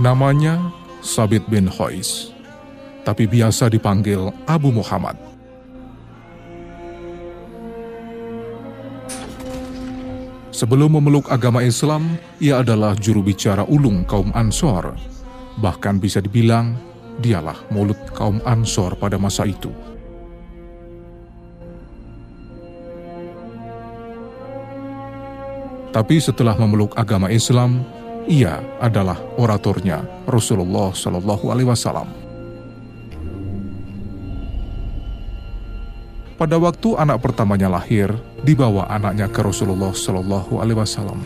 Namanya Sabit bin Hois, tapi biasa dipanggil Abu Muhammad. Sebelum memeluk agama Islam, ia adalah juru bicara ulung kaum Ansor. Bahkan bisa dibilang, dialah mulut kaum Ansor pada masa itu. Tapi setelah memeluk agama Islam, ia adalah oratornya Rasulullah Shallallahu Alaihi Wasallam. Pada waktu anak pertamanya lahir, dibawa anaknya ke Rasulullah Shallallahu Alaihi Wasallam.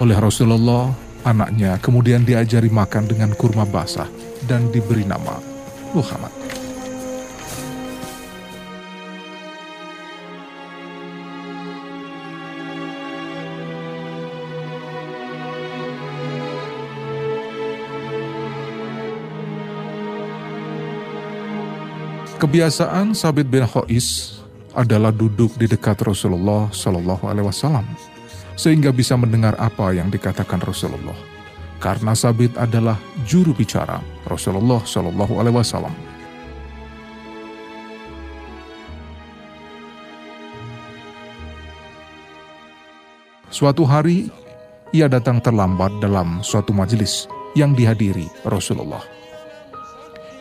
Oleh Rasulullah, anaknya kemudian diajari makan dengan kurma basah dan diberi nama Muhammad. Kebiasaan Sabit bin Hois adalah duduk di dekat Rasulullah Shallallahu Alaihi Wasallam sehingga bisa mendengar apa yang dikatakan Rasulullah. Karena Sabit adalah juru bicara Rasulullah Shallallahu Alaihi Wasallam. Suatu hari, ia datang terlambat dalam suatu majelis yang dihadiri Rasulullah.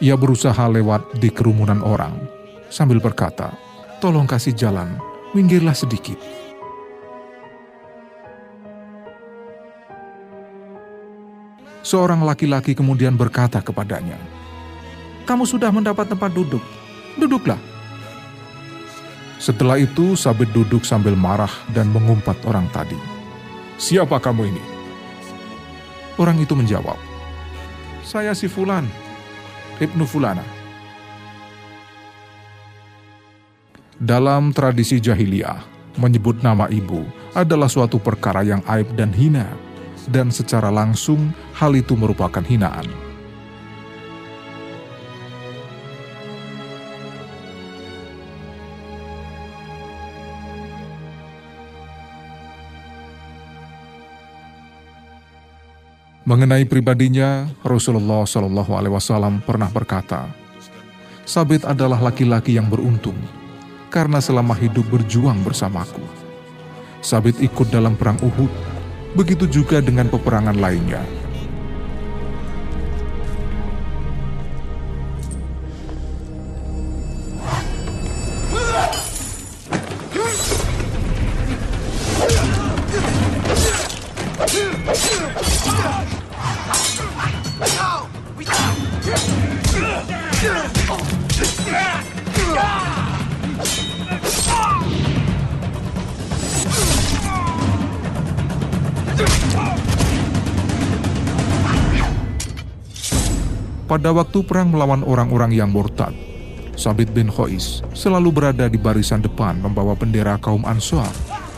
Ia berusaha lewat di kerumunan orang sambil berkata, "Tolong kasih jalan, minggirlah sedikit." Seorang laki-laki kemudian berkata kepadanya, "Kamu sudah mendapat tempat duduk, duduklah." Setelah itu, Sabit duduk sambil marah dan mengumpat orang tadi. "Siapa kamu ini?" Orang itu menjawab, "Saya si Fulan, Ibnu Fulana. Dalam tradisi jahiliyah, menyebut nama ibu adalah suatu perkara yang aib dan hina, dan secara langsung hal itu merupakan hinaan. Mengenai pribadinya, Rasulullah Shallallahu Alaihi Wasallam pernah berkata, Sabit adalah laki-laki yang beruntung karena selama hidup berjuang bersamaku. Sabit ikut dalam perang Uhud, begitu juga dengan peperangan lainnya. Pada waktu perang melawan orang-orang yang murtad, Sabit bin Khois selalu berada di barisan depan membawa bendera kaum Ansar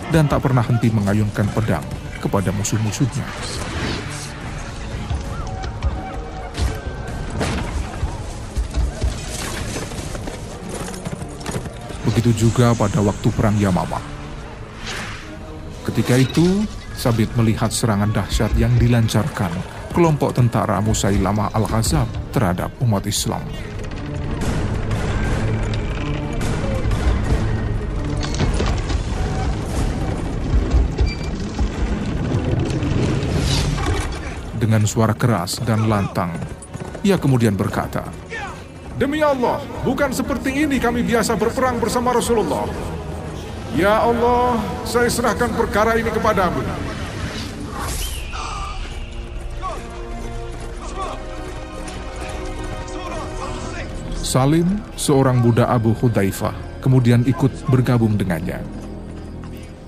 dan tak pernah henti mengayunkan pedang kepada musuh-musuhnya. Begitu juga pada waktu perang Yamamah. Ketika itu, Sabit melihat serangan dahsyat yang dilancarkan kelompok tentara Musailamah al-Ghazab terhadap umat Islam. Dengan suara keras dan lantang, ia kemudian berkata, Demi Allah, bukan seperti ini kami biasa berperang bersama Rasulullah. Ya Allah, saya serahkan perkara ini kepadamu. Salim, seorang budak Abu Hudzaifah, kemudian ikut bergabung dengannya.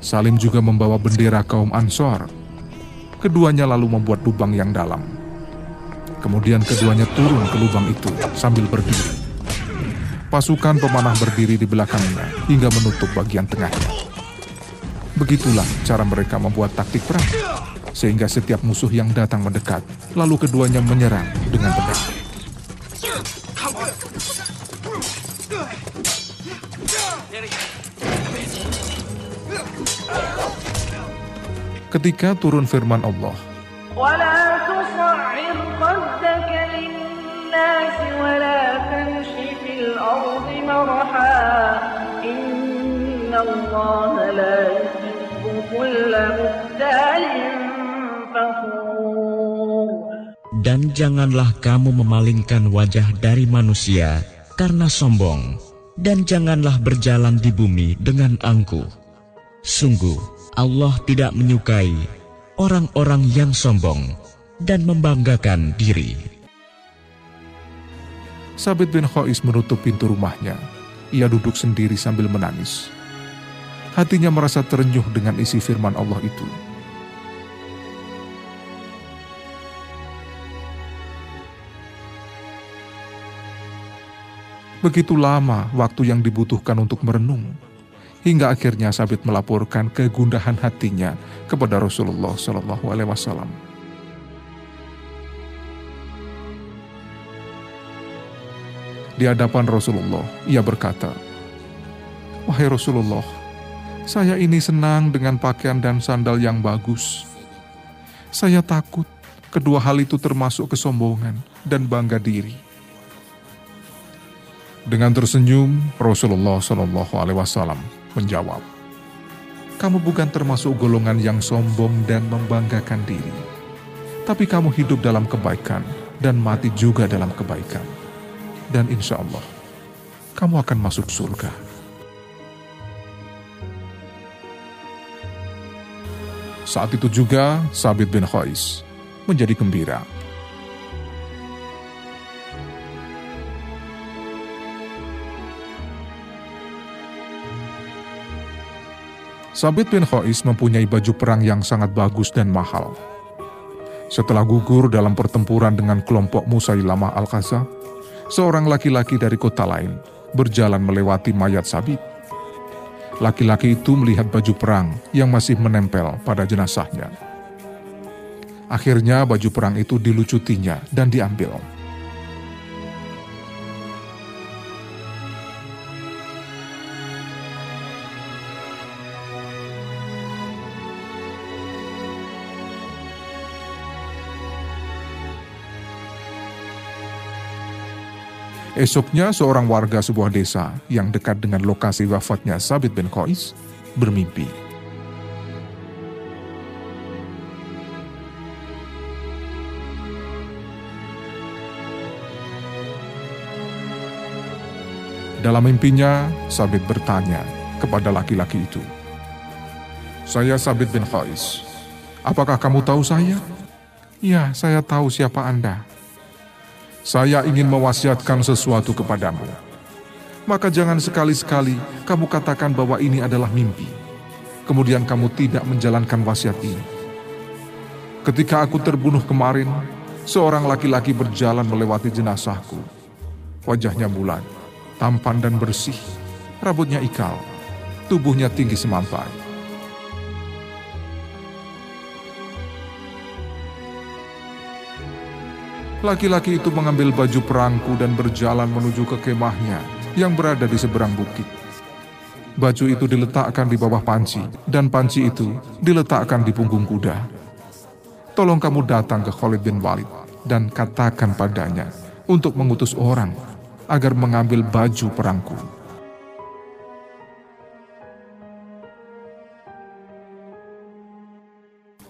Salim juga membawa bendera kaum Ansor. Keduanya lalu membuat lubang yang dalam. Kemudian keduanya turun ke lubang itu sambil berdiri. Pasukan pemanah berdiri di belakangnya hingga menutup bagian tengahnya. Begitulah cara mereka membuat taktik perang, sehingga setiap musuh yang datang mendekat, lalu keduanya menyerang dengan pedang. Ketika turun firman Allah, الناس ولا تمش في الأرض مرحا إن الله Dan janganlah kamu memalingkan wajah dari manusia karena sombong, dan janganlah berjalan di bumi dengan angkuh. Sungguh, Allah tidak menyukai orang-orang yang sombong dan membanggakan diri. Sabit bin Khois menutup pintu rumahnya. Ia duduk sendiri sambil menangis. Hatinya merasa terenyuh dengan isi firman Allah itu. Begitu lama waktu yang dibutuhkan untuk merenung, hingga akhirnya Sabit melaporkan kegundahan hatinya kepada Rasulullah Shallallahu Alaihi Wasallam. Di hadapan Rasulullah, ia berkata, "Wahai Rasulullah, saya ini senang dengan pakaian dan sandal yang bagus. Saya takut kedua hal itu termasuk kesombongan dan bangga diri." Dengan tersenyum, Rasulullah Shallallahu Alaihi Wasallam menjawab, "Kamu bukan termasuk golongan yang sombong dan membanggakan diri, tapi kamu hidup dalam kebaikan dan mati juga dalam kebaikan." dan insya Allah kamu akan masuk surga. Saat itu juga Sabit bin Khais menjadi gembira. Sabit bin Khais mempunyai baju perang yang sangat bagus dan mahal. Setelah gugur dalam pertempuran dengan kelompok Musailamah Al-Kazab, seorang laki-laki dari kota lain berjalan melewati mayat Sabit. Laki-laki itu melihat baju perang yang masih menempel pada jenazahnya. Akhirnya baju perang itu dilucutinya dan diambil. Esoknya seorang warga sebuah desa yang dekat dengan lokasi wafatnya Sabit bin Qais bermimpi. Dalam mimpinya, Sabit bertanya kepada laki-laki itu, Saya Sabit bin Qais, apakah kamu tahu saya? Ya, saya tahu siapa Anda, saya ingin mewasiatkan sesuatu kepadamu. Maka jangan sekali-sekali kamu katakan bahwa ini adalah mimpi. Kemudian kamu tidak menjalankan wasiat ini. Ketika aku terbunuh kemarin, seorang laki-laki berjalan melewati jenazahku. Wajahnya bulat, tampan dan bersih, rambutnya ikal, tubuhnya tinggi semampai. Laki-laki itu mengambil baju perangku dan berjalan menuju ke kemahnya yang berada di seberang bukit. Baju itu diletakkan di bawah panci, dan panci itu diletakkan di punggung kuda. Tolong kamu datang ke Khalid bin Walid dan katakan padanya untuk mengutus orang agar mengambil baju perangku.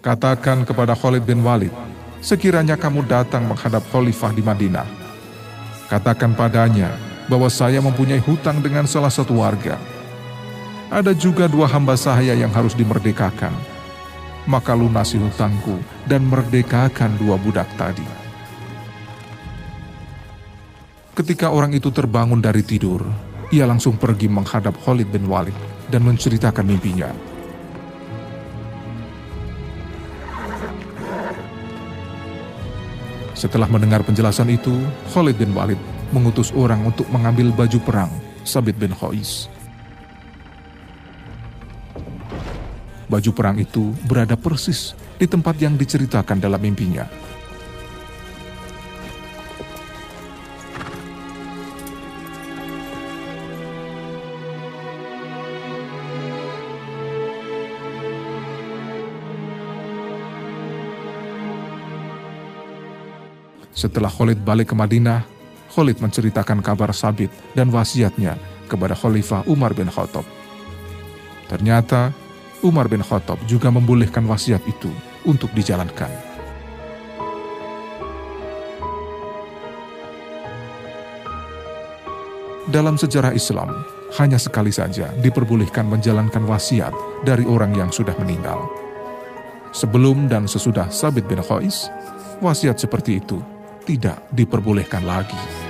Katakan kepada Khalid bin Walid sekiranya kamu datang menghadap khalifah di Madinah. Katakan padanya bahwa saya mempunyai hutang dengan salah satu warga. Ada juga dua hamba saya yang harus dimerdekakan. Maka lunasi hutangku dan merdekakan dua budak tadi. Ketika orang itu terbangun dari tidur, ia langsung pergi menghadap Khalid bin Walid dan menceritakan mimpinya. Setelah mendengar penjelasan itu, Khalid bin Walid mengutus orang untuk mengambil baju perang Sabit bin Khois. Baju perang itu berada persis di tempat yang diceritakan dalam mimpinya. Setelah Khalid balik ke Madinah, Khalid menceritakan kabar Sabit dan wasiatnya kepada Khalifah Umar bin Khattab. Ternyata Umar bin Khattab juga membolehkan wasiat itu untuk dijalankan. Dalam sejarah Islam, hanya sekali saja diperbolehkan menjalankan wasiat dari orang yang sudah meninggal. Sebelum dan sesudah Sabit bin Qais, wasiat seperti itu tidak diperbolehkan lagi.